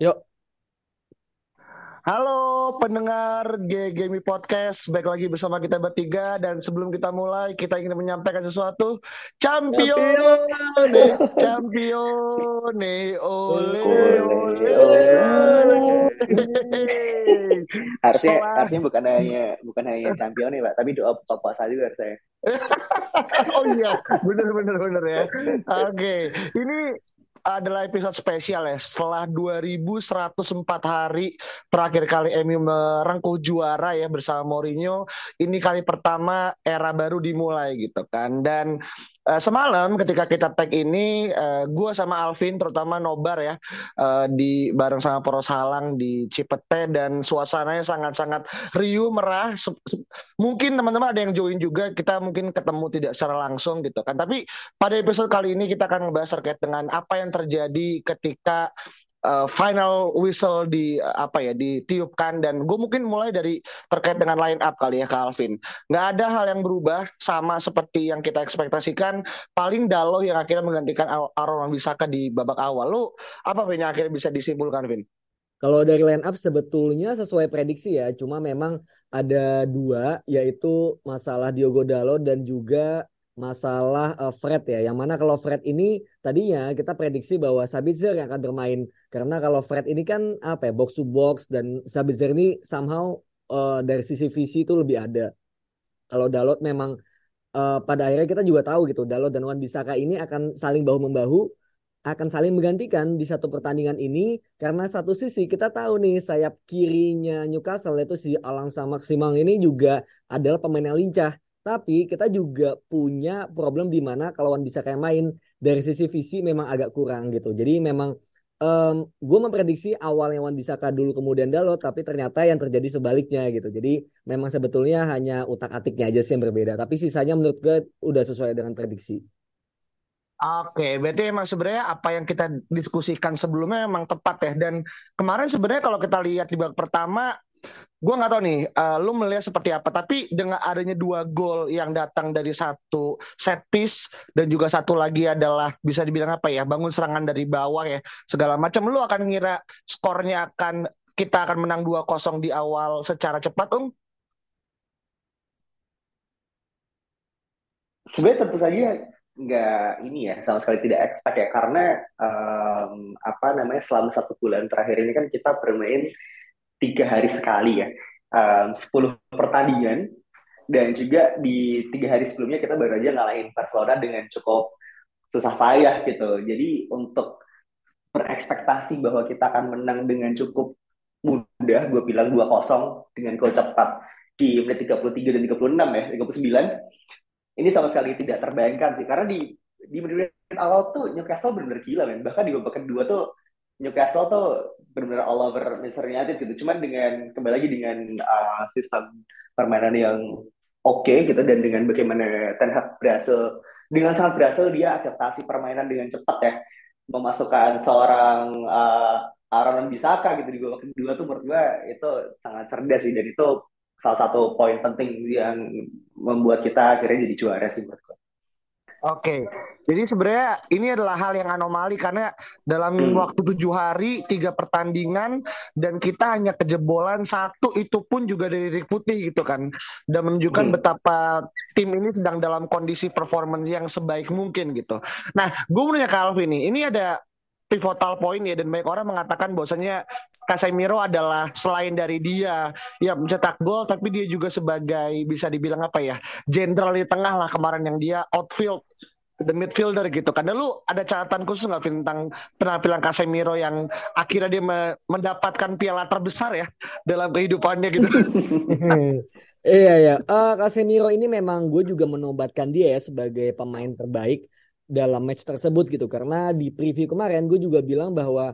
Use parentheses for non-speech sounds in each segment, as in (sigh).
Yuk, Halo pendengar GGMI Podcast, baik lagi bersama kita bertiga dan sebelum kita mulai kita ingin menyampaikan sesuatu. champion. Campione, ole ole. Ole. Harusnya harusnya bukan hanya bukan hanya champion ya Pak, tapi doa buka puasa juga harusnya. (laughs) Oh iya, bener bener bener ya. Oke, ini adalah episode spesial ya. Setelah 2104 hari terakhir kali MU merengkuh juara ya bersama Mourinho, ini kali pertama era baru dimulai gitu kan. Dan eh, semalam ketika kita tag ini, eh, gue sama Alvin terutama nobar ya eh, di bareng sama Poros Halang di Cipete dan suasananya sangat-sangat riuh merah. Se- Mungkin teman-teman ada yang join juga, kita mungkin ketemu tidak secara langsung gitu kan. Tapi pada episode kali ini kita akan membahas terkait dengan apa yang terjadi ketika uh, final whistle di uh, apa ya ditiupkan dan gue mungkin mulai dari terkait dengan line up kali ya Kak Alvin. Nggak ada hal yang berubah sama seperti yang kita ekspektasikan. Paling Dalo yang akhirnya menggantikan Aaron Wan-Bissaka di babak awal. Lu apa yang akhirnya bisa disimpulkan Vin? Kalau dari line up sebetulnya sesuai prediksi ya, cuma memang ada dua, yaitu masalah Diogo Dalot dan juga masalah eh, Fred ya. Yang mana kalau Fred ini tadinya kita prediksi bahwa Sabitzer yang akan bermain, karena kalau Fred ini kan apa ya box to box dan Sabitzer ini somehow eh, dari sisi visi itu lebih ada. Kalau Dalot memang eh, pada akhirnya kita juga tahu gitu, Dalot dan Wan Bisaka ini akan saling bahu membahu akan saling menggantikan di satu pertandingan ini karena satu sisi kita tahu nih sayap kirinya Newcastle itu si Alang Maximal ini juga adalah pemain yang lincah. Tapi kita juga punya problem di mana kalau Wan bisa kayak main dari sisi visi memang agak kurang gitu. Jadi memang em gue memprediksi awalnya Wan Bisaka dulu kemudian Dalot tapi ternyata yang terjadi sebaliknya gitu. Jadi memang sebetulnya hanya utak-atiknya aja sih yang berbeda. Tapi sisanya menurut gue udah sesuai dengan prediksi. Oke, berarti emang sebenarnya apa yang kita diskusikan sebelumnya memang tepat ya. Dan kemarin sebenarnya kalau kita lihat di babak pertama, gue nggak tahu nih, eh, lu melihat seperti apa. Tapi dengan adanya dua gol yang datang dari satu set piece dan juga satu lagi adalah bisa dibilang apa ya, bangun serangan dari bawah ya, segala macam. Lu akan ngira skornya akan kita akan menang 2-0 di awal secara cepat, Ung? Sebenarnya tentu saja nggak ini ya sama sekali tidak expect ya karena em, apa namanya selama satu bulan terakhir ini kan kita bermain tiga hari sekali ya 10 pertandingan dan juga di tiga hari sebelumnya kita baru aja ngalahin Barcelona dengan cukup susah payah gitu jadi untuk berekspektasi bahwa kita akan menang dengan cukup mudah, gue bilang 2-0 dengan gol cepat di menit 33 dan 36 ya, 39. Ini sama sekali tidak terbayangkan sih, karena di di menit awal tuh Newcastle benar-benar gila men. Bahkan di babak kedua tuh Newcastle tuh benar-benar all over Manchester United gitu. Cuman dengan kembali lagi dengan uh, sistem permainan yang oke gitu dan dengan bagaimana Ten Hag berhasil dengan sangat berhasil dia adaptasi permainan dengan cepat ya memasukkan seorang uh, Aaron Bisaka gitu di babak kedua tuh menurut gue itu sangat cerdas sih dan itu salah satu poin penting yang membuat kita akhirnya jadi juara sih menurut gue. Oke, jadi sebenarnya ini adalah hal yang anomali karena dalam Hmm. waktu tujuh hari tiga pertandingan dan kita hanya kejebolan satu itu pun juga dari titik putih gitu kan, dan menunjukkan Hmm. betapa tim ini sedang dalam kondisi performance yang sebaik mungkin gitu. Nah, gue mau nanya ke Alvin nih, ini ada pivotal point ya dan banyak orang mengatakan bahwasanya Casemiro adalah selain dari dia ya mencetak gol tapi dia juga sebagai bisa dibilang apa ya jenderal di tengah lah kemarin yang dia outfield the midfielder gitu. Karena lu ada catatan khusus nggak tentang penampilan Casemiro yang akhirnya dia me- mendapatkan piala terbesar ya dalam kehidupannya gitu. (laughs) Iya ya, Casemiro ini memang gue juga menobatkan dia ya sebagai pemain terbaik dalam match tersebut gitu karena di preview kemarin gue juga bilang bahwa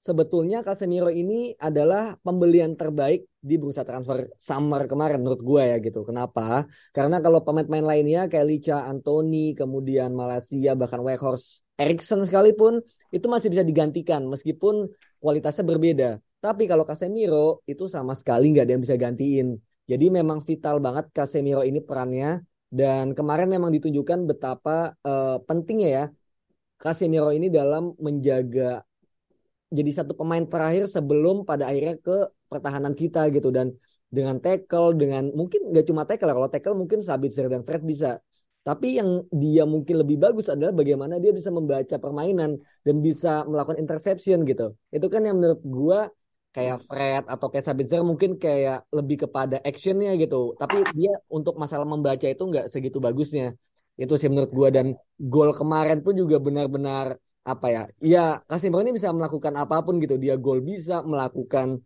sebetulnya Casemiro ini adalah pembelian terbaik di bursa transfer summer kemarin menurut gue ya gitu. Kenapa? Karena kalau pemain-pemain lainnya kayak Licha, Anthony, kemudian Malaysia bahkan Weghorst, Eriksen sekalipun itu masih bisa digantikan meskipun kualitasnya berbeda. Tapi kalau Casemiro itu sama sekali nggak ada yang bisa gantiin. Jadi memang vital banget Casemiro ini perannya dan kemarin memang ditunjukkan betapa eh, pentingnya ya Casemiro ini dalam menjaga jadi satu pemain terakhir sebelum pada akhirnya ke pertahanan kita gitu. Dan dengan tackle dengan mungkin nggak cuma tackle kalau tackle mungkin Sabitzer dan Fred bisa. Tapi yang dia mungkin lebih bagus adalah bagaimana dia bisa membaca permainan dan bisa melakukan interception gitu. Itu kan yang menurut gua kayak Fred atau kayak Sabitzer mungkin kayak lebih kepada actionnya gitu. Tapi dia untuk masalah membaca itu nggak segitu bagusnya. Itu sih menurut gue dan gol kemarin pun juga benar-benar apa ya ya Casemiro ini bisa melakukan apa pun gitu. Dia gol bisa melakukan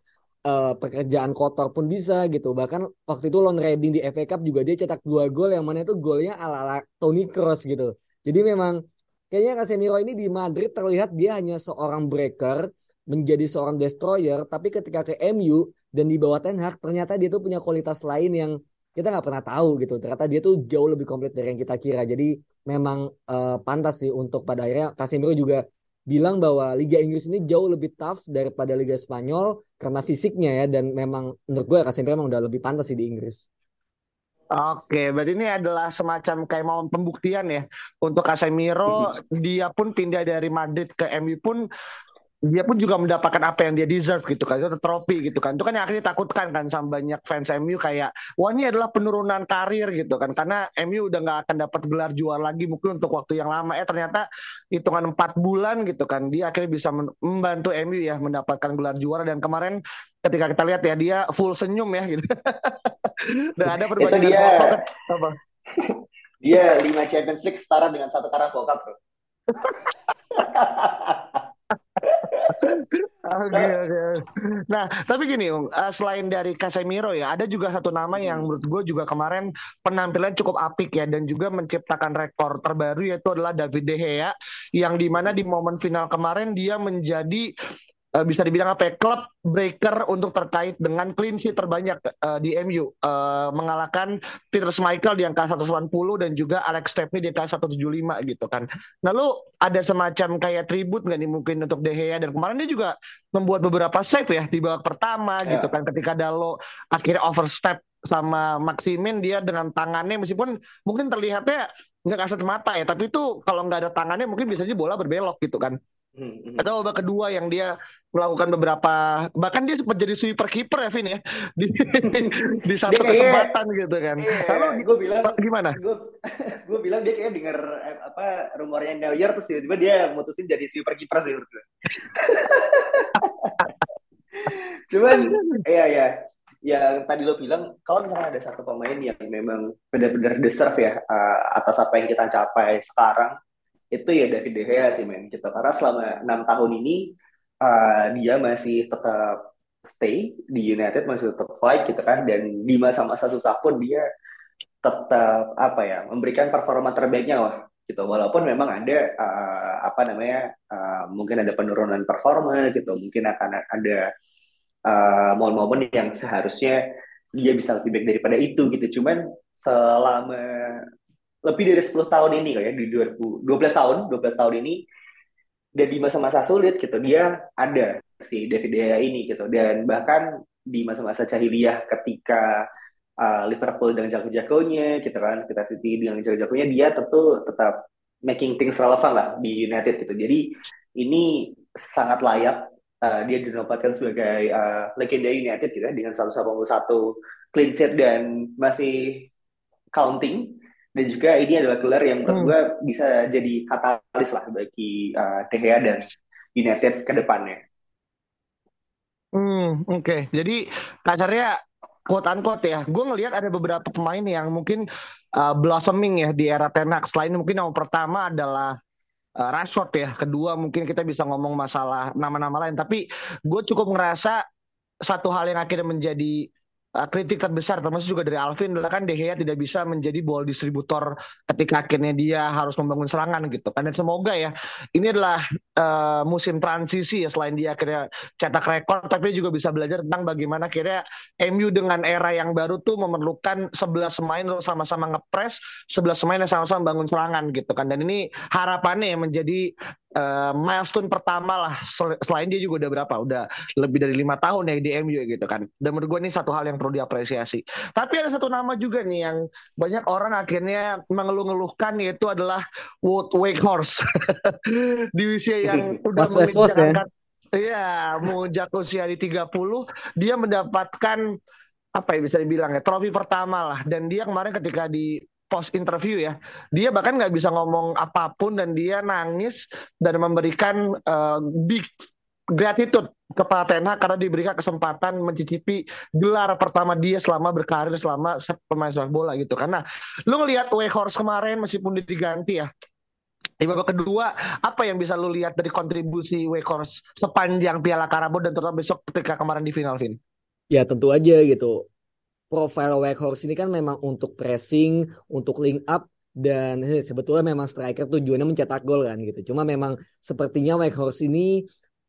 uh, pekerjaan kotor pun bisa gitu. Bahkan waktu itu lawan Reading di FA Cup juga dia cetak dua gol yang mana itu golnya ala-ala Toni Kroos gitu. Jadi memang kayaknya Casemiro ini di Madrid terlihat dia hanya seorang breaker menjadi seorang destroyer tapi ketika ke MU dan di bawah Ten Hag ternyata dia tuh punya kualitas lain yang kita nggak pernah tahu gitu. Ternyata dia tuh jauh lebih komplit dari yang kita kira. Jadi memang uh, pantas sih untuk pada akhirnya Casemiro juga bilang bahwa Liga Inggris ini jauh lebih tough daripada Liga Spanyol karena fisiknya ya dan memang menurut gue Casemiro memang udah lebih pantas sih di Inggris. Oke, berarti ini adalah semacam kayak mau pembuktian ya untuk Casemiro. Dia pun pindah dari Madrid ke MU pun dia pun juga mendapatkan apa yang dia deserve gitu kan. Itu trofi gitu kan. Itu kan yang akhirnya takutkan kan sama banyak fans MU kayak wah ini adalah penurunan karir gitu kan. Karena MU udah nggak akan dapat gelar juara lagi mungkin untuk waktu yang lama. Eh ternyata hitungan empat bulan gitu kan dia akhirnya bisa membantu MU ya mendapatkan gelar juara. Dan kemarin ketika kita lihat ya dia full senyum ya gitu. (laughs) Dan ada perbandingan dia, foto apa? (laughs) Dia lima Champions League setara dengan satu bro (laughs) Oke oke. Nah tapi gini, uh, selain dari Casemiro ya, ada juga satu nama yang menurut gue juga kemarin penampilan cukup apik ya dan juga menciptakan rekor terbaru yaitu adalah David De Gea yang di mana di momen final kemarin dia menjadi uh, bisa dibilang apa ya? Klub breaker untuk terkait dengan clean sheet terbanyak uh, di MU uh, mengalahkan Peter Schmeichel di angka 180 dan juga Alex Stepney di angka 175 gitu kan. Lalu ada semacam kayak tribut nggak nih mungkin untuk De Gea? Dan kemarin dia juga membuat beberapa save ya di babak pertama yeah. gitu kan. Ketika Dalo akhirnya overstep sama Maximin dia dengan tangannya meskipun mungkin terlihatnya nggak kasat mata ya tapi itu kalau nggak ada tangannya mungkin bisa aja bola berbelok gitu kan Hmm. Atau babak kedua yang dia melakukan beberapa bahkan dia sempat jadi sweeper keeper ya Vin (laughs) ya di di satu dia kesempatan kayak, gitu kan. Iya, Lalu gue bilang gimana? Gue (laughs) gue bilang dia kayak denger eh, apa rumornya Neuer terus tiba-tiba dia mutusin jadi sweeper keeper sih menurut gue. (laughs) Cuman iya ya yang tadi lo bilang kalau misalnya ada satu pemain yang memang benar-benar deserve ya uh, atas apa yang kita capai sekarang itu ya David De Gea sih men gitu. Karena selama enam tahun ini uh, dia masih tetap stay di United masih tetap fight gitu kan. Dan di masa-masa susah pun dia tetap apa ya memberikan performa terbaiknya lah gitu. Walaupun memang ada uh, apa namanya uh, mungkin ada penurunan performa gitu. Mungkin akan ada uh, momen-momen yang seharusnya dia bisa lebih baik daripada itu gitu. Cuman selama lebih dari 10 tahun ini kayak di 2012 tahun 12 tahun ini dan di masa-masa sulit gitu dia ada si David Gea ini gitu. Dan bahkan di masa-masa jahiliyah ketika uh, Liverpool dengan jago-jagonya gitu kan kita City dengan jago-jagonya dia tentu tetap making things relevant lah di United gitu. Jadi ini sangat layak uh, dia dinobatkan sebagai uh, legenda United gitu ya dengan 181 clean sheet dan masih counting dan juga ini adalah gelar yang menurut hmm. gue bisa jadi katalis lah bagi uh, De Gea dan United ke depannya. Hmm, oke. Okay. Jadi kasarnya quote unquote ya. Gue ngelihat ada beberapa pemain yang mungkin uh, blossoming ya di era Tenak. Selain mungkin yang pertama adalah uh, Rashford ya. Kedua mungkin kita bisa ngomong masalah nama-nama lain. Tapi gue cukup ngerasa satu hal yang akhirnya menjadi uh, kritik terbesar termasuk juga dari Alvin adalah kan De Gea tidak bisa menjadi ball distributor ketika akhirnya dia harus membangun serangan gitu kan. Dan semoga ya ini adalah uh, musim transisi ya selain dia akhirnya cetak rekor tapi juga bisa belajar tentang bagaimana akhirnya MU dengan era yang baru tuh memerlukan 11 pemain untuk sama-sama ngepres 11 pemain yang sama-sama bangun serangan gitu kan. Dan ini harapannya yang menjadi uh, milestone pertama lah. Selain dia juga udah berapa? Udah lebih dari lima tahun ya di MU gitu kan. Dan menurut gue ini satu hal yang perlu diapresiasi. Tapi ada satu nama juga nih yang banyak orang akhirnya mengeluh-ngeluhkan yaitu adalah Wood Wakehorse (laughs) di usia yang udah menginjak ya? Iya, menginjak usia di 30, dia mendapatkan apa ya bisa dibilang ya trofi pertama lah. Dan dia kemarin ketika di post interview ya dia bahkan nggak bisa ngomong apa pun dan dia nangis dan memberikan uh, big gratitude kepada Ten Hag karena diberikan kesempatan mencicipi gelar pertama dia selama berkarir selama pemain sepak bola gitu karena lu ngelihat Weghorst kemarin meskipun diganti ya di babak kedua, apa yang bisa lu lihat dari kontribusi Weghorst sepanjang Piala Karabo dan terutama besok ketika kemarin di final, Vin? Ya tentu aja gitu. Profile Weghorst ini kan memang untuk pressing, untuk link up, dan sebetulnya memang striker tujuannya mencetak gol kan gitu. Cuma memang sepertinya Weghorst ini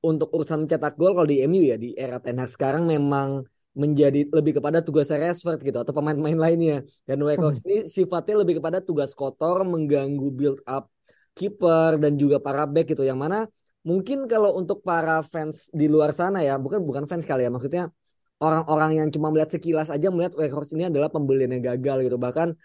untuk urusan mencetak gol kalau di MU ya di era Ten Hag sekarang memang menjadi lebih kepada tugas Rashford gitu atau pemain-pemain lainnya. Dan Weghorst hmm. ini sifatnya lebih kepada tugas kotor, mengganggu build up kiper dan juga para back gitu yang mana mungkin kalau untuk para fans di luar sana ya bukan bukan fans kali ya maksudnya orang-orang yang cuma melihat sekilas aja melihat Weghorst ini adalah pembelian yang gagal gitu bahkan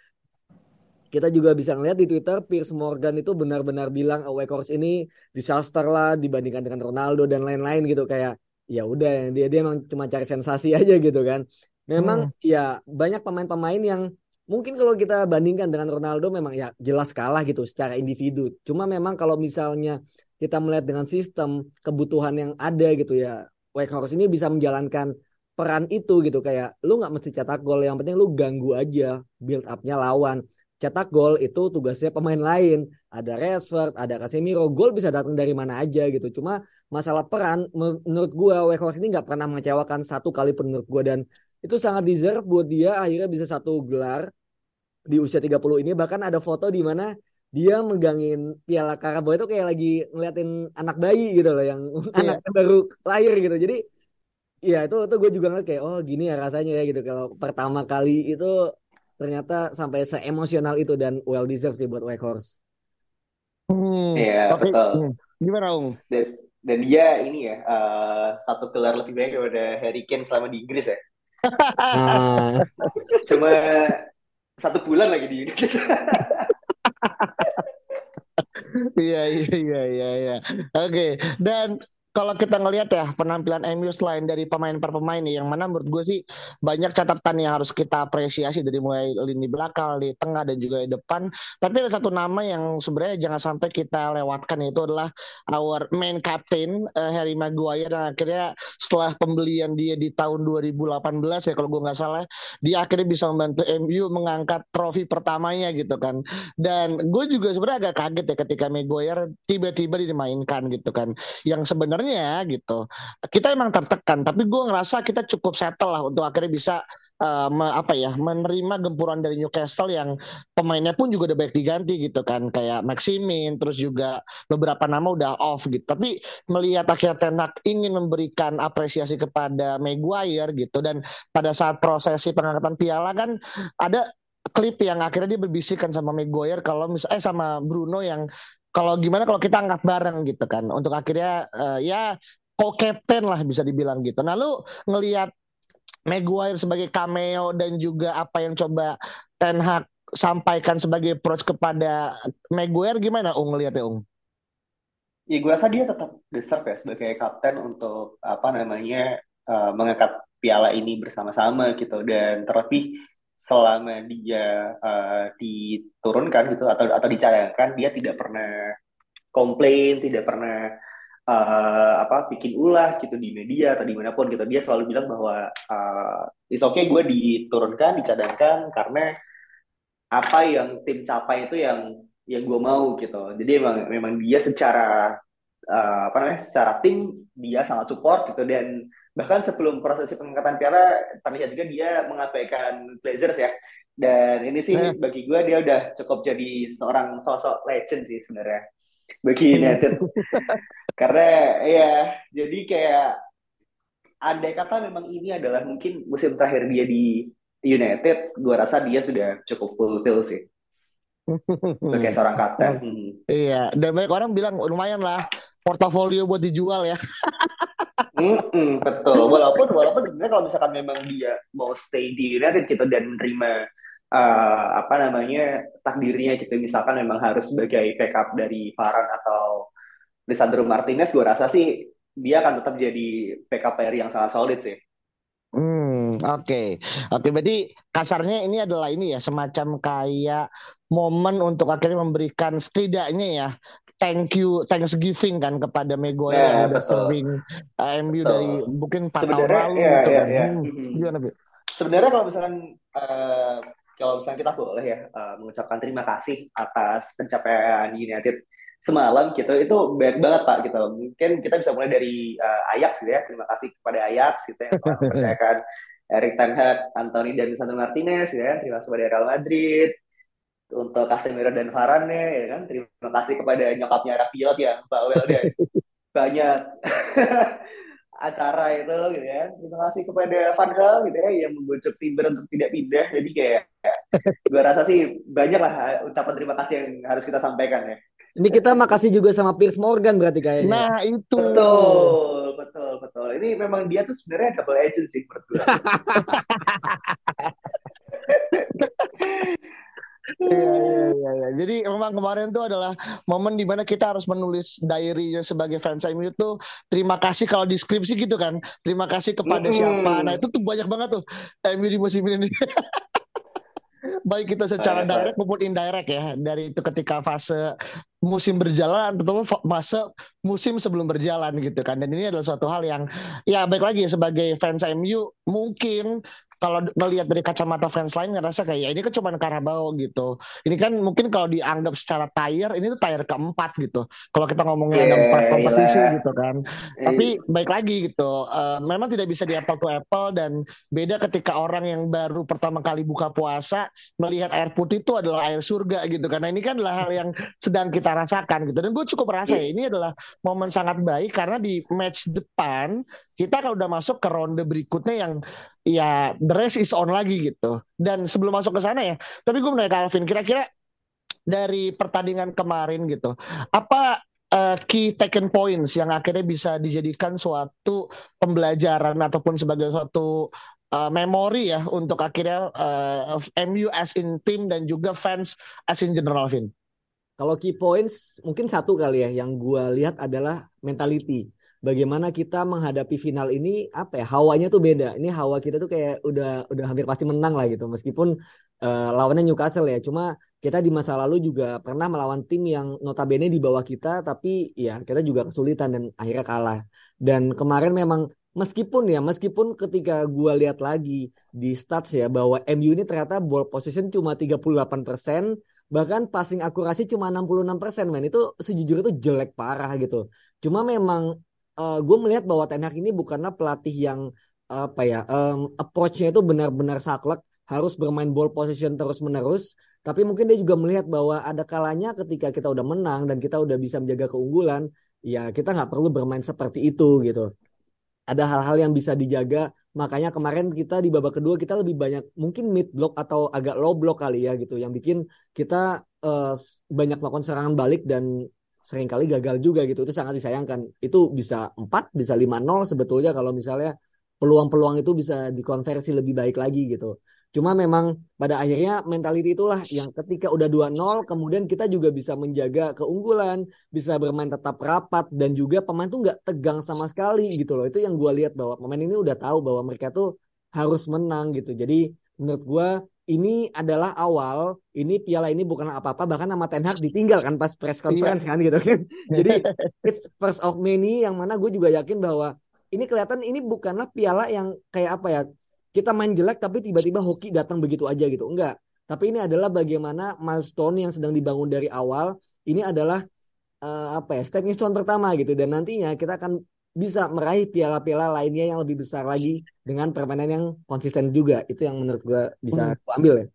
kita juga bisa ngeliat di Twitter Piers Morgan itu benar-benar bilang oh, Weghorst ini disaster lah dibandingkan dengan Ronaldo dan lain-lain gitu kayak ya udah dia dia emang cuma cari sensasi (laughs) aja gitu kan memang hmm. ya banyak pemain-pemain yang mungkin kalau kita bandingkan dengan Ronaldo memang ya jelas kalah gitu secara individu. Cuma memang kalau misalnya kita melihat dengan sistem kebutuhan yang ada gitu ya, Weghorst ini bisa menjalankan peran itu gitu. Kayak lu nggak mesti cetak gol yang penting lu ganggu aja build upnya lawan. Cetak gol itu tugasnya pemain lain. Ada Rashford ada Casemiro gol bisa datang dari mana aja gitu. Cuma masalah peran menurut gua Weghorst ini nggak pernah mengecewakan satu kali pun menurut gua. Dan itu sangat deserve buat dia akhirnya bisa satu gelar di usia 30 ini. Bahkan ada foto di mana dia megangin piala Karabo itu kayak lagi ngeliatin anak bayi gitu loh yang (laughs) yeah. anaknya baru lahir gitu. Jadi ya itu itu gue juga ngeliat kayak oh gini ya rasanya ya gitu kalau pertama kali itu ternyata sampai seemosional itu dan well deserved sih buat Weghorst. Hmm, iya tapi, betul. Hmm, gimana Ung? Dan, dan dia ini ya uh, satu gelar lebih banyak daripada Harry Kane selama di Inggris ya. nah. (laughs) Cuma satu bulan lagi di unit. (laughs) Iya iya iya iya iya. Oke, dan kalau kita ngelihat ya penampilan MU selain dari pemain per pemain nih yang mana menurut gue sih banyak catatan yang harus kita apresiasi dari mulai lini belakang, di tengah dan juga di depan. Tapi ada satu nama yang sebenarnya jangan sampai kita lewatkan itu adalah our main captain uh, Harry Maguire dan akhirnya setelah pembelian dia di tahun 2018 ya kalau gue nggak salah dia akhirnya bisa membantu MU mengangkat trofi pertamanya gitu kan. Dan gue juga sebenarnya agak kaget ya ketika Maguire tiba-tiba dimainkan gitu kan. Yang sebenarnya sebenarnya gitu. Kita emang tertekan tapi gue ngerasa kita cukup settle lah untuk akhirnya bisa uh, apa ya menerima gempuran dari Newcastle yang pemainnya pun juga udah baik diganti gitu kan. Kayak Maximin terus juga beberapa nama udah off gitu. Tapi melihat akhirnya Tenak ingin memberikan apresiasi kepada Maguire gitu dan pada saat prosesi pengangkatan piala kan ada klip yang akhirnya dia berbisikkan sama Maguire kalau misalnya eh sama Bruno yang kalau gimana kalau kita angkat bareng gitu kan untuk akhirnya uh, ya co-captain lah bisa dibilang gitu. Nah lu ngelihat Maguire sebagai cameo dan juga apa yang coba Ten Hag sampaikan sebagai approach kepada Maguire gimana Ung ngelihat ya Ung? Ya gue rasa dia tetap deserve ya sebagai kapten untuk apa namanya uh, mengangkat piala ini bersama-sama gitu dan terlebih selama dia uh, diturunkan gitu atau atau dicayangkan dia tidak pernah komplain tidak pernah uh, apa bikin ulah gitu di media atau di mana pun gitu. Dia selalu bilang bahwa uh, it's okay gue diturunkan dicadangkan karena apa yang tim capai itu yang yang gue mau gitu. Jadi memang memang dia secara uh, apa namanya secara tim dia sangat support gitu dan bahkan sebelum prosesi pengangkatan piala terlihat juga dia mengabaikan Blazers ya dan ini sih hmm. bagi gue dia udah cukup jadi seorang sosok legend sih sebenarnya bagi. United (laughs) karena ya jadi kayak andai kata memang ini adalah mungkin musim terakhir dia di United gue rasa dia sudah cukup fulfill sih sebagai (laughs) seorang kapten. Iya, dan banyak orang bilang lumayan lah portofolio buat dijual ya. (laughs) Mm-mm, betul. Walaupun walaupun sebenarnya kalau misalkan memang dia mau stay di United gitu dan menerima uh, apa namanya takdirnya gitu misalkan memang harus sebagai backup dari Varane atau Lisandro Martinez gue rasa sih dia akan tetap jadi backup player yang sangat solid sih. Hmm, oke. Okay. Oke, okay, berarti kasarnya ini adalah ini ya semacam kayak momen untuk akhirnya memberikan setidaknya ya thank you Thanksgiving kan kepada Maguire nah, yang udah serving uh, MU dari mungkin 4 tahun lalu ya, gitu ya, kan. Ya. Hmm, mm-hmm. Gimana, Sebenarnya kalau misalkan uh, kalau misalnya kita boleh ya uh, mengucapkan terima kasih atas pencapaian United semalam gitu itu baik banget pak gitu mungkin kita bisa mulai dari uh, Ajax gitu ya terima kasih kepada Ajax gitu yang telah (laughs) mempercayakan Erik Ten Hag, Anthony dan Lisandro Martinez ya kan terima kasih kepada Real Madrid untuk Casemiro dan Varane ya kan terima kasih kepada nyokapnya Rafiot yang bawel dan (laughs) banyak (laughs) acara itu gitu ya terima kasih kepada Van Gaal gitu ya yang membujuk Timber untuk tidak pindah jadi kayak (laughs) gue rasa sih banyak lah ucapan terima kasih yang harus kita sampaikan ya ini kita makasih juga sama Piers Morgan berarti kayaknya. Nah itu. Betul, betul, betul. Ini memang dia tuh sebenarnya double agent sih menurut gue. Iya, iya, iya, iya. Jadi memang kemarin tuh adalah momen di mana kita harus menulis diary sebagai fans MU itu terima kasih kalau di skripsi gitu kan. Terima kasih kepada mm. siapa. Nah itu tuh banyak banget tuh MU di musim ini. (laughs) baik kita secara direct maupun indirect ya dari itu ketika fase musim berjalan terutama fase musim sebelum berjalan gitu kan dan ini adalah suatu hal yang ya baik lagi sebagai fans MU mungkin kalau melihat dari kacamata fans lain ngerasa kayak ya ini kan cuma Karabau gitu. Ini kan mungkin kalau dianggap secara tire ini tuh tire keempat gitu. Kalau kita ngomongnya yeah, ada empat kompetisi yeah. gitu kan. Yeah. Tapi baik lagi gitu. Uh, memang tidak bisa di apple to apple dan beda ketika orang yang baru pertama kali buka puasa melihat air putih itu adalah air surga gitu. Karena ini kan adalah hal yang sedang kita rasakan gitu. Dan gue cukup merasa ya ini adalah momen sangat baik karena di match depan kita kalau udah masuk ke ronde berikutnya yang ya the rest is on lagi gitu. Dan sebelum masuk ke sana ya, tapi gue menanya Calvin, kira-kira dari pertandingan kemarin gitu, apa uh, key taken points yang akhirnya bisa dijadikan suatu pembelajaran ataupun sebagai suatu uh, memori ya untuk akhirnya uh, eh, MU as in team dan juga fans as in general, Vin? Kalau key points mungkin satu kali ya yang gue lihat adalah mentality bagaimana kita menghadapi final ini apa ya hawanya tuh beda. Ini hawa kita tuh kayak udah udah hampir pasti menang lah gitu meskipun uh, lawannya Newcastle ya. Cuma kita di masa lalu juga pernah melawan tim yang notabene di bawah kita tapi ya kita juga kesulitan dan akhirnya kalah. Dan kemarin memang meskipun ya meskipun ketika gua lihat lagi di stats ya bahwa MU ini ternyata ball position cuma 38% bahkan passing akurasi cuma 66% men itu sejujurnya itu jelek parah gitu. Cuma memang uh, eh, gue melihat bahwa Ten Hag ini bukanlah pelatih yang apa ya um, approach-nya itu benar-benar saklek harus bermain ball position terus menerus tapi mungkin dia juga melihat bahwa ada kalanya ketika kita udah menang dan kita udah bisa menjaga keunggulan ya kita nggak perlu bermain seperti itu gitu. Ada hal-hal yang bisa dijaga makanya kemarin kita di babak kedua kita lebih banyak mungkin mid block atau agak low block kali ya gitu yang bikin kita uh, banyak melakukan serangan balik dan sering kali gagal juga gitu. Itu sangat disayangkan. Itu bisa 4, bisa 5-0 sebetulnya kalau misalnya peluang-peluang itu bisa dikonversi lebih baik lagi gitu. Cuma memang pada akhirnya mentality itulah yang ketika udah 2-0 kemudian kita juga bisa menjaga keunggulan, bisa bermain tetap rapat dan juga pemain tuh nggak tegang sama sekali gitu loh. Itu yang gue lihat bahwa pemain ini udah tahu bahwa mereka tuh harus menang gitu. Jadi menurut gue ini adalah awal ini piala ini bukan apa-apa bahkan nama Ten Hag ditinggal kan pas press iya. conference iya. kan gitu kan (laughs) jadi it's first of many yang mana gue juga yakin bahwa ini kelihatan ini bukanlah piala yang kayak apa ya kita main jelek tapi tiba-tiba hoki datang begitu aja gitu enggak tapi ini adalah bagaimana milestone yang sedang dibangun dari awal ini adalah uh, apa ya stepping stone pertama gitu dan nantinya kita akan bisa meraih piala-piala lainnya yang lebih besar lagi dengan permainan yang konsisten juga. Itu yang menurut gue bisa hmm. ambil ya.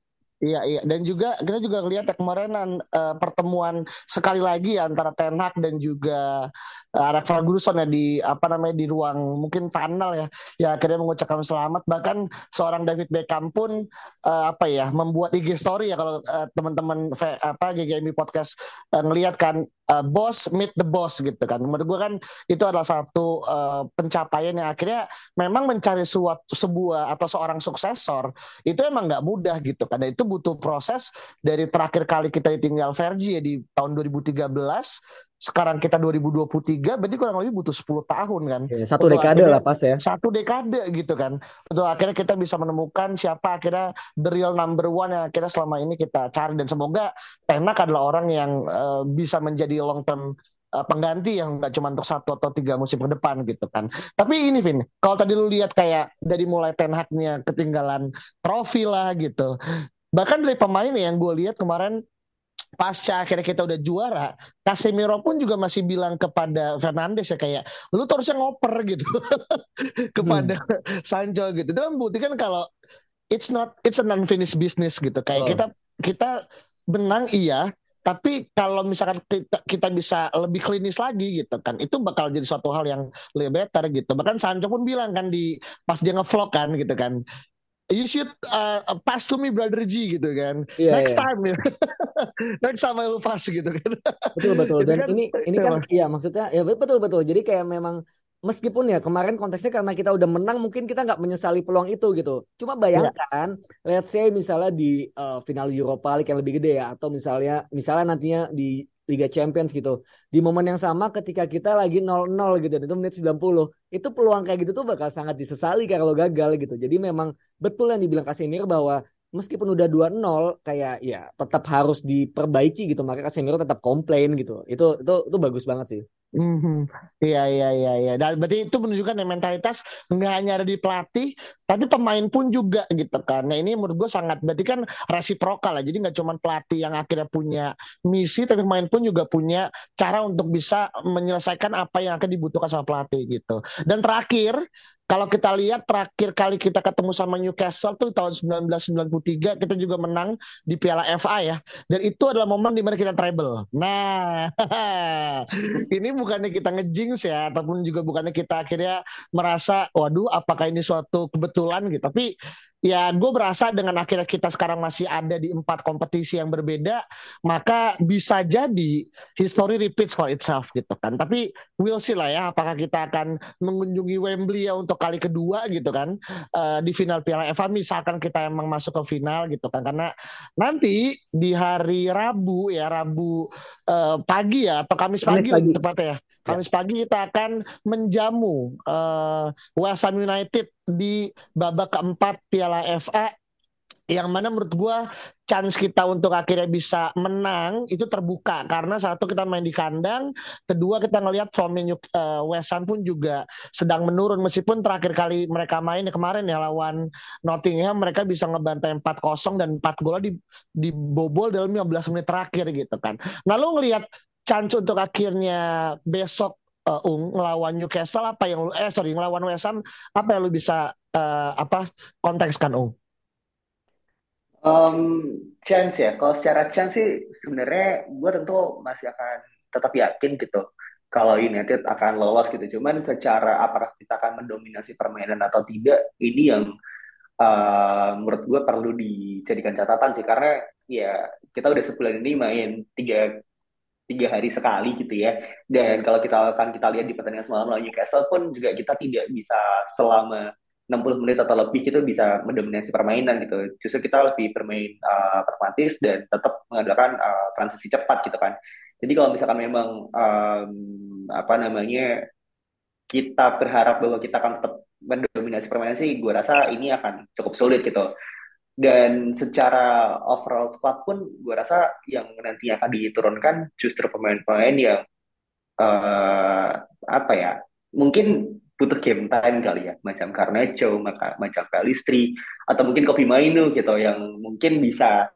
Iya iya. Dan juga kita juga lihat ya kemarin uh, pertemuan sekali lagi ya antara Ten Hag dan juga uh, Alex Ferguson ya di apa namanya di ruang mungkin tunnel ya ya akhirnya mengucapkan selamat bahkan seorang David Beckham pun uh, apa ya membuat IG story ya kalau uh, teman-teman apa GGMI podcast uh, ngelihat kan uh, boss meet the boss gitu kan. Menurut gue kan itu adalah satu uh, pencapaian yang akhirnya memang mencari suatu sebuah atau seorang suksesor itu emang nggak mudah gitu. Karena itu butuh proses dari terakhir kali kita ditinggal Vergi ya di tahun 2013 sekarang kita 2023 berarti kurang lebih butuh 10 tahun kan. Ya, satu dekade lah pas ya. Satu dekade gitu kan. Untuk akhirnya kita bisa menemukan siapa akhirnya the real number one yang akhirnya selama ini kita cari dan semoga Tenak adalah orang yang uh, bisa menjadi long term uh, pengganti yang nggak cuma untuk satu atau tiga musim ke depan gitu kan. Tapi ini Vin, kalau tadi lu lihat kayak dari mulai Ten Hag-nya ketinggalan trofi lah gitu. Bahkan dari pemain yang gue lihat kemarin pasca akhirnya kita udah juara, Casemiro pun juga masih bilang kepada Fernandes ya kayak lu tuh harusnya ngoper gitu (laughs) kepada hmm. Sancho gitu. Itu kan bukti kan kalau it's not it's an unfinished business gitu. Kayak oh. kita kita benang iya, tapi kalau misalkan kita, kita bisa lebih klinis lagi gitu kan, itu bakal jadi suatu hal yang lebih better gitu. Bahkan Sancho pun bilang kan di pas dia ngevlog kan gitu kan, you should uh, pass to me brother G gitu kan. Yeah, next yeah. time ya (laughs) next time lu pass gitu kan. Betul betul. Dan kan, ini ini kan iya. maksudnya ya betul betul. Jadi kayak memang meskipun ya kemarin konteksnya karena kita udah menang mungkin kita nggak menyesali peluang itu gitu. Cuma bayangkan yeah. let's say misalnya di uh, final Europa League yang lebih gede ya atau misalnya misalnya nantinya di Liga Champions gitu. Di momen yang sama ketika kita lagi 0-0 gitu itu menit 90. Itu peluang kayak gitu tuh bakal sangat disesali kalau gagal gitu. Jadi memang betul yang dibilang Casemiro bahwa meskipun udah 2-0 kayak ya tetap harus diperbaiki gitu. Maka Casemiro tetap komplain gitu. Itu itu itu bagus banget sih. Mm-hmm. Iya iya iya iya. Dan berarti itu menunjukkan ya mentalitas nggak hanya ada di pelatih, tapi pemain pun juga gitu kan. Nah ini menurut gue sangat berarti kan resiprokal lah. Jadi nggak cuma pelatih yang akhirnya punya misi, tapi pemain pun juga punya cara untuk bisa menyelesaikan apa yang akan dibutuhkan sama pelatih gitu. Dan terakhir kalau kita lihat terakhir kali kita ketemu sama Newcastle tuh tahun 1993 kita juga menang di Piala FA ya. Dan itu adalah momen di mana kita treble. Nah, (laughs) ini bukannya kita ngejinx ya ataupun juga bukannya kita akhirnya merasa waduh apakah ini suatu kebetulan gitu. Tapi ya gue berasa dengan akhirnya kita sekarang masih ada di empat kompetisi yang berbeda maka bisa jadi history repeats for itself gitu kan tapi we'll see lah ya apakah kita akan mengunjungi Wembley ya untuk kali kedua gitu kan uh, di final Piala FA misalkan kita emang masuk ke final gitu kan karena nanti di hari Rabu ya Rabu uh, pagi ya atau Kamis pagi, pagi. tepatnya ya Kamis pagi kita akan menjamu uh, West Ham United di babak keempat Piala FA yang mana menurut gue chance kita untuk akhirnya bisa menang itu terbuka karena satu kita main di kandang, kedua kita ngelihat formnya uh, West Ham pun juga sedang menurun meskipun terakhir kali mereka main kemarin ya lawan Nottingham mereka bisa ngebantai 4-0 dan 4 gol di dibobol dalam 15 menit terakhir gitu kan. Nah lu ngelihat chance untuk akhirnya besok uh, Ung ngelawan Newcastle apa yang eh sorry ngelawan West Ham apa yang lu bisa uh, apa kontekskan Ung? Um, chance ya, kalau secara chance sih sebenarnya gue tentu masih akan tetap yakin gitu kalau United akan lolos gitu. Cuman secara apakah kita akan mendominasi permainan atau tidak, ini yang uh, menurut gue perlu dijadikan catatan sih karena ya kita udah sebulan ini main tiga tiga hari sekali gitu ya. Dan kalau kita akan kita lihat di pertandingan semalam lawan Newcastle pun juga kita tidak bisa selama 60 menit atau lebih itu bisa mendominasi permainan gitu. Justru kita lebih bermain uh, pragmatis dan tetap mengadakan uh, transisi cepat gitu kan. Jadi kalau misalkan memang um, apa namanya kita berharap bahwa kita akan tetap mendominasi permainan sih, gue rasa ini akan cukup sulit gitu dan secara overall squad pun gue rasa yang nantinya akan diturunkan justru pemain-pemain yang uh, apa ya mungkin butuh game time kali ya macam Carnejo maka macam Kalistri atau mungkin Kopi Mainu gitu yang mungkin bisa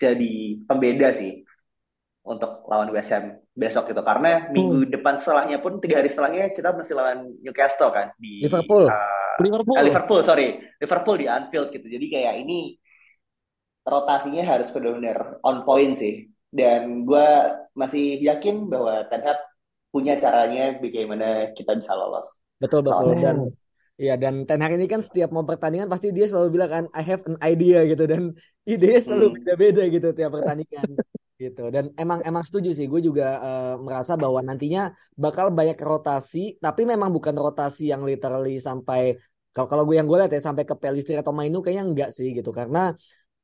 jadi pembeda sih untuk lawan West Ham besok gitu karena minggu hmm. depan setelahnya pun tiga hari setelahnya kita masih lawan Newcastle kan di Liverpool uh, Liverpool. Eh, Liverpool, sorry. Liverpool di Anfield gitu. Jadi kayak ini rotasinya harus benar-benar on point sih. Dan gue masih yakin bahwa Ten Hag punya caranya bagaimana kita bisa lolos. Betul betul. Dan Iya dan Ten Hag ini kan setiap mau pertandingan pasti dia selalu bilang kan I have an idea gitu. Dan (laughs) ide selalu hmm. beda-beda gitu tiap pertandingan gitu. Dan emang emang setuju sih. Gue juga uh, merasa bahwa nantinya bakal banyak rotasi tapi memang bukan rotasi yang literally sampai kalau kalau gue yang gue lihat ya sampai ke Pelistri atau Mainu kayaknya enggak sih gitu. Karena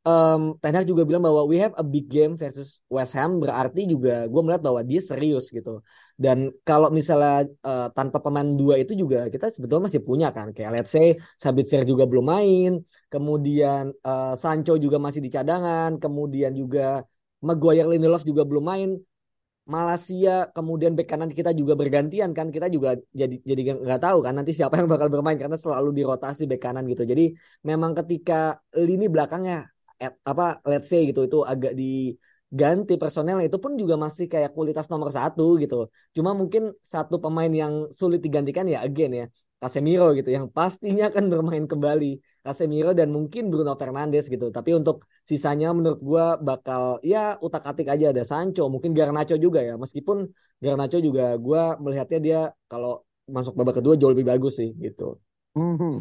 um, Ten juga bilang bahwa we have a big game versus West Ham berarti juga gue melihat bahwa dia serius gitu. Dan kalau misalnya uh, tanpa pemain dua itu juga kita sebetulnya masih punya kan kayak let's say Sabitzer juga belum main, kemudian uh, Sancho juga masih di cadangan, kemudian juga Maguire Lindelof juga belum main. Malaysia kemudian bek kanan kita juga bergantian kan kita juga jadi jadi nggak tahu kan nanti siapa yang bakal bermain karena selalu dirotasi bek kanan gitu jadi memang ketika lini belakangnya at, apa let's say gitu itu agak diganti personelnya itu pun juga masih kayak kualitas nomor satu gitu. Cuma mungkin satu pemain yang sulit digantikan ya again ya Casemiro gitu yang pastinya (laughs) akan bermain kembali. Casemiro dan mungkin Bruno Fernandes gitu. Tapi untuk sisanya menurut gue bakal ya utak-atik aja. Ada Sancho mungkin Garnacho juga ya. Meskipun Garnacho juga gue melihatnya dia kalau masuk babak kedua jauh lebih bagus sih gitu. Mm -hmm.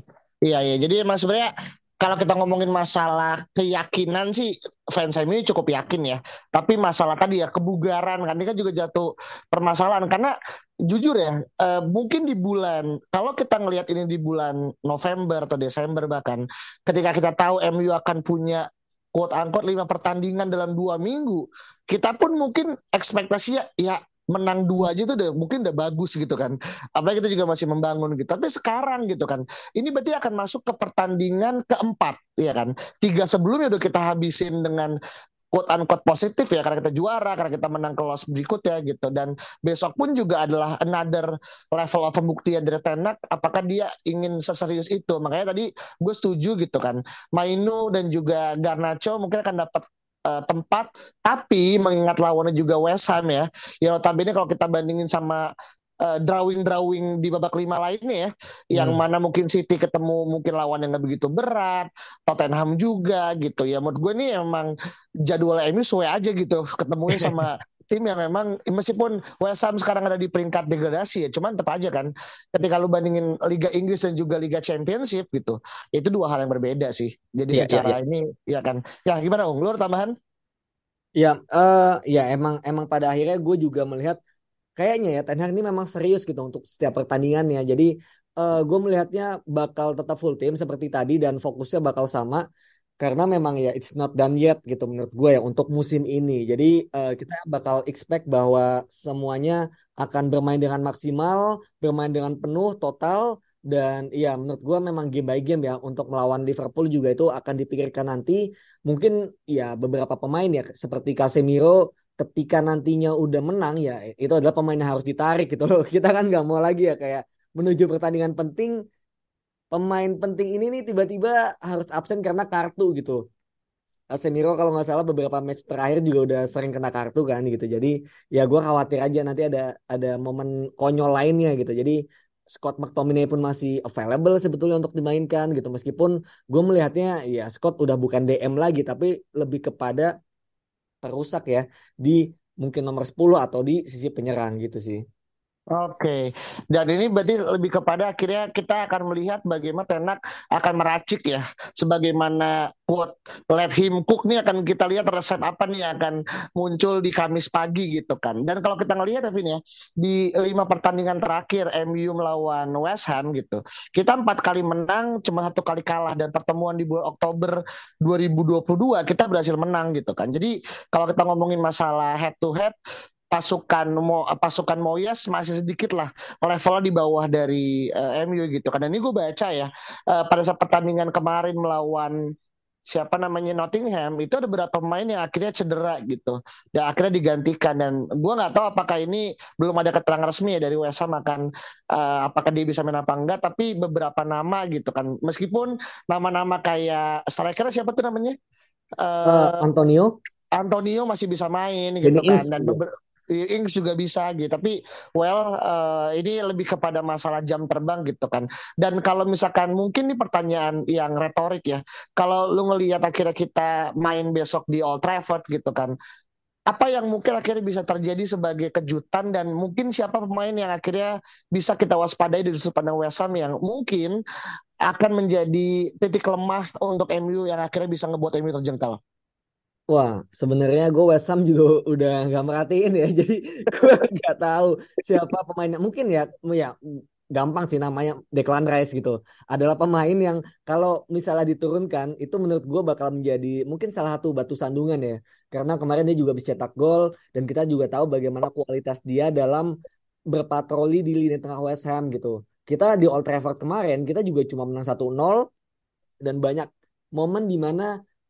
Iya iya. Jadi mas sebenarnya kalau kita ngomongin masalah keyakinan sih fans MU cukup yakin ya. Tapi masalah tadi ya kebugaran kan ini kan juga jatuh permasalahan karena jujur ya uh, mungkin di bulan kalau kita ngelihat ini di bulan November atau Desember bahkan ketika kita tahu MU akan punya quote unquote lima pertandingan dalam dua minggu kita pun mungkin ekspektasinya ya menang dua aja itu udah mungkin udah bagus gitu kan. Apalagi kita juga masih membangun gitu. Tapi sekarang gitu kan, ini berarti akan masuk ke pertandingan keempat, ya kan. Tiga sebelumnya udah kita habisin dengan quote unquote positif ya karena kita juara karena kita menang ke los berikutnya gitu dan besok pun juga adalah another level of pembuktian dari Tenak apakah dia ingin seserius itu makanya tadi gue setuju gitu kan Mainu dan juga Garnacho mungkin akan dapat uh, tempat tapi mengingat lawannya juga West Ham ya ya notabene kalau kita bandingin sama uh, drawing-drawing di babak lima lainnya ya, hmm. yang mana mungkin City ketemu mungkin lawan yang nggak begitu berat, Tottenham juga gitu ya. Menurut gue ini emang jadwal MU sesuai aja gitu, ketemunya sama (laughs) tim yang memang meskipun West Ham sekarang ada di peringkat degradasi ya, cuman tetap aja kan ketika lu bandingin Liga Inggris dan juga Liga Championship gitu, itu dua hal yang berbeda sih. Jadi ya, secara ya, ya. ini ya kan, ya gimana Ung, lu tambahan? Ya, uh, ya emang emang pada akhirnya gue juga melihat kayaknya ya Ten Hag ini memang serius gitu untuk setiap pertandingannya. Jadi uh, gue melihatnya bakal tetap full tim seperti tadi dan fokusnya bakal sama karena memang ya it's not done yet gitu menurut gue ya untuk musim ini. Jadi uh, kita bakal expect bahwa semuanya akan bermain dengan maksimal, bermain dengan penuh total dan iya menurut gue memang game by game ya untuk melawan Liverpool juga itu akan dipikirkan nanti. Mungkin ya beberapa pemain ya seperti Casemiro ketika nantinya udah menang ya itu adalah pemain yang harus ditarik gitu loh. (laughs) Kita kan nggak mau lagi ya kayak menuju pertandingan penting pemain penting ini nih tiba-tiba harus absen karena kartu gitu. Casemiro kalau nggak salah beberapa match terakhir juga udah sering kena kartu kan gitu. Jadi ya gue khawatir aja nanti ada ada momen konyol lainnya gitu. Jadi Scott McTominay pun masih available sebetulnya untuk dimainkan gitu. Meskipun gue melihatnya ya Scott udah bukan DM lagi tapi lebih kepada perusak ya di mungkin nomor 10 atau di sisi penyerang gitu sih. Oke, dan ini berarti lebih kepada akhirnya kita akan melihat bagaimana Tenak akan meracik ya, sebagaimana quote let him cook nih akan kita lihat resep apa nih akan muncul di Kamis pagi gitu kan. Dan kalau kita ngelihat Evin ya, di lima pertandingan terakhir MU melawan West Ham gitu, kita empat kali menang, cuma satu kali kalah dan pertemuan di bulan Oktober 2022 kita berhasil menang gitu kan. Jadi kalau kita ngomongin masalah head to head, pasukan Mo, pasukan Moyes masih sedikit lah levelnya di bawah dari uh, eh, MU gitu. Karena ini gue baca ya uh, pada saat pertandingan kemarin melawan siapa namanya Nottingham itu ada beberapa pemain yang akhirnya cedera gitu dan akhirnya digantikan. Dan gue nggak tahu apakah ini belum ada keterangan resmi ya dari West Ham akan uh, apakah dia bisa main apa enggak tapi beberapa nama gitu kan. Meskipun nama-nama kayak striker siapa tuh namanya? Uh, uh, Antonio. Antonio masih bisa main gitu kan. Dan beberapa Ings juga bisa gitu. Tapi well uh, ini lebih kepada masalah jam terbang gitu kan. Dan kalau misalkan mungkin ini pertanyaan yang retorik ya. Kalau lu ngelihat akhirnya kita main besok di Old Trafford gitu kan apa yang mungkin akhirnya bisa terjadi sebagai kejutan dan mungkin siapa pemain yang akhirnya bisa kita waspadai dari sudut pandang West Ham yang mungkin akan menjadi titik lemah untuk MU yang akhirnya bisa ngebuat MU terjengkal. Wah, sebenarnya gue West Ham juga (laughs) udah nggak merhatiin ya, (laughs) jadi gue nggak tahu siapa pemainnya. Mungkin ya, ya gampang sih namanya Declan Rice gitu. Adalah pemain yang kalau misalnya diturunkan itu menurut gue bakal menjadi mungkin salah satu batu sandungan ya. Karena kemarin dia juga bisa cetak gol dan kita juga tahu bagaimana kualitas dia dalam berpatroli di lini tengah West Ham gitu. Kita di Old Trafford kemarin kita juga cuma menang 1-0 dan banyak momen di mana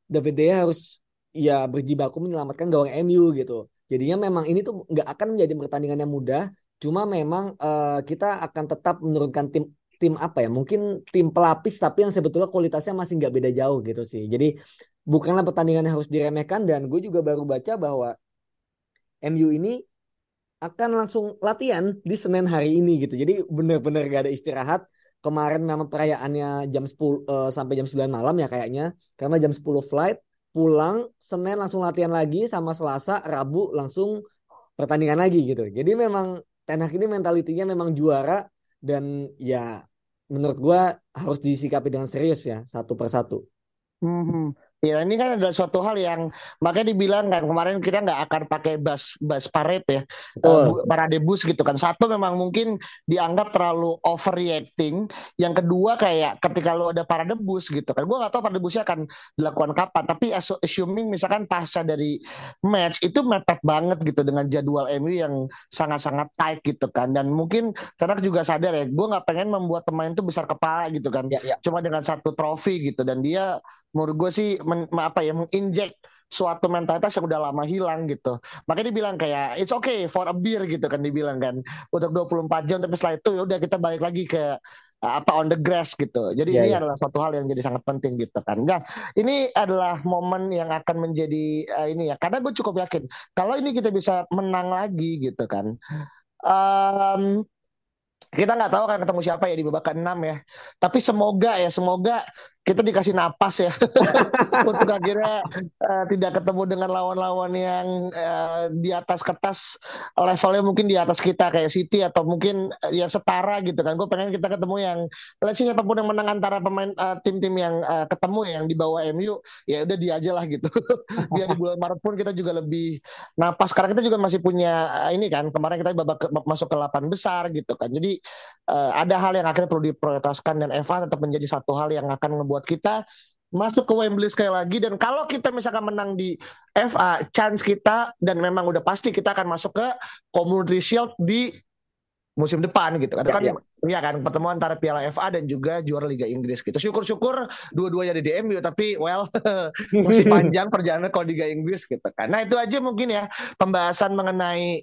David De Gea harus ya berjibaku menyelamatkan gawang MU gitu. Jadinya memang ini tuh nggak akan menjadi pertandingan yang mudah. Cuma memang uh, kita akan tetap menurunkan tim tim apa ya? Mungkin tim pelapis tapi yang sebetulnya kualitasnya masih nggak beda jauh gitu sih. Jadi bukanlah pertandingan yang harus diremehkan dan gue juga baru baca bahwa MU ini akan langsung latihan di Senin hari ini gitu. Jadi benar-benar gak ada istirahat. Kemarin memang perayaannya jam 10 uh, eh, sampai jam 9 malam ya kayaknya. Karena jam 10 flight pulang Senin langsung latihan lagi sama Selasa Rabu langsung pertandingan lagi gitu jadi memang Ten Hag ini mentalitinya memang juara dan ya menurut gua harus disikapi dengan serius ya satu persatu. Mm -hmm. Ya ini kan ada suatu hal yang makanya dibilang kan kemarin kita nggak akan pakai bus bus parade ya. Uh, parade bus gitu kan. Satu memang mungkin dianggap terlalu overreacting. Yang kedua kayak ketika lo ada parade bus gitu kan. Gue nggak tahu parade busnya akan dilakukan kapan tapi assuming misalkan pasca dari match itu mepet banget gitu dengan jadwal MU yang sangat-sangat tight gitu kan. Dan mungkin karena juga sadar ya gue nggak pengen membuat pemain itu besar kepala gitu kan. Ya, ya. cuma dengan satu trofi gitu. Dan dia menurut gue sih men, apa ya menginjek suatu mentalitas yang udah lama hilang gitu. Makanya dibilang kayak it's okay for a beer gitu kan dibilang kan untuk 24 jam tapi setelah itu ya udah kita balik lagi ke apa on the grass gitu. Jadi yeah, ini yeah. adalah suatu hal yang jadi sangat penting gitu kan. Nah, ini adalah momen yang akan menjadi uh, ini ya. Karena gue cukup yakin kalau ini kita bisa menang lagi gitu kan. Um, kita nggak tahu akan ketemu siapa ya di babak ke-6 ya. Tapi semoga ya, semoga kita dikasih napas ya. (laughs) Untuk akhirnya uh, tidak ketemu dengan lawan-lawan yang uh, di atas kertas levelnya mungkin di atas kita kayak City atau mungkin uh, yang setara gitu kan. Gue pengen kita ketemu yang let's see siapa pun yang menang antara pemain uh, tim-tim yang uh, ketemu yang di bawah MU ya udah dia aja lah gitu. (laughs) Biar di bulan Maret pun kita juga lebih napas. Karena kita juga masih punya uh, ini kan kemarin kita babak ke, masuk ke 8 besar gitu kan. Jadi uh, ada hal yang akhirnya perlu diprioritaskan dan Eva tetap menjadi satu hal yang akan buat kita masuk ke Wembley sekali lagi. Dan kalau kita misalkan menang di FA chance kita dan memang udah pasti kita akan masuk ke Community Shield di musim depan gitu. Kan ya, kan ya. ya kan pertemuan antara Piala FA dan juga juara Liga Inggris gitu. Syukur-syukur dua-duanya di DMU tapi well (laughs) masih panjang perjalanan kalau Liga Inggris gitu kan. Nah itu aja mungkin ya pembahasan mengenai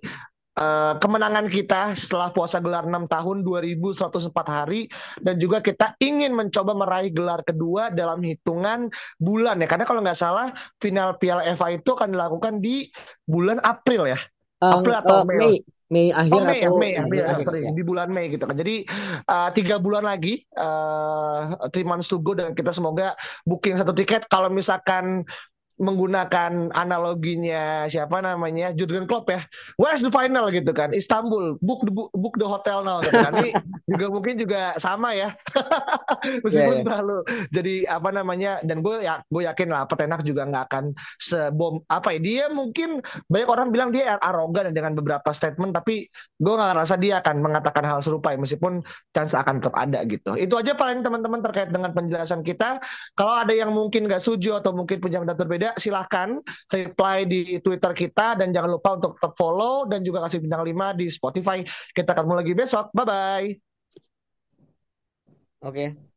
Uh, kemenangan kita setelah puasa gelar 6 tahun 2104 hari. Dan juga kita ingin mencoba meraih gelar kedua dalam hitungan bulan ya. Karena kalau nggak salah final Piala FA itu akan dilakukan di bulan April ya. Um, April atau uh, Mei? Mei, Mei akhir oh, Mei, atau Mei, ya, Mei, ya, akhir, sorry, ya. di bulan Mei gitu kan. Jadi uh, tiga bulan lagi uh, three months to go dan kita semoga booking satu tiket. Kalau misalkan menggunakan analoginya siapa namanya? Jurgen Klopp ya. Where's the final? Gitu kan. Istanbul. Book the book the hotel now gitu kan. Ini juga mungkin juga sama ya. (laughs) Meskipun yeah, yeah. terlalu jadi apa namanya dan gue ya gue yakin lah petenak juga nggak akan sebom apa ya dia mungkin banyak orang bilang dia arogan dengan beberapa statement tapi gue nggak ngerasa dia akan mengatakan hal serupa ya meskipun chance akan tetap ada gitu. Itu aja paling teman-teman terkait dengan penjelasan kita. Kalau ada yang mungkin nggak setuju atau mungkin punya pendapat berbeda silahkan reply di Twitter kita dan jangan lupa untuk tetap follow dan juga kasih bintang 5 di Spotify. Kita ketemu lagi besok. Bye bye. Oke. Okay.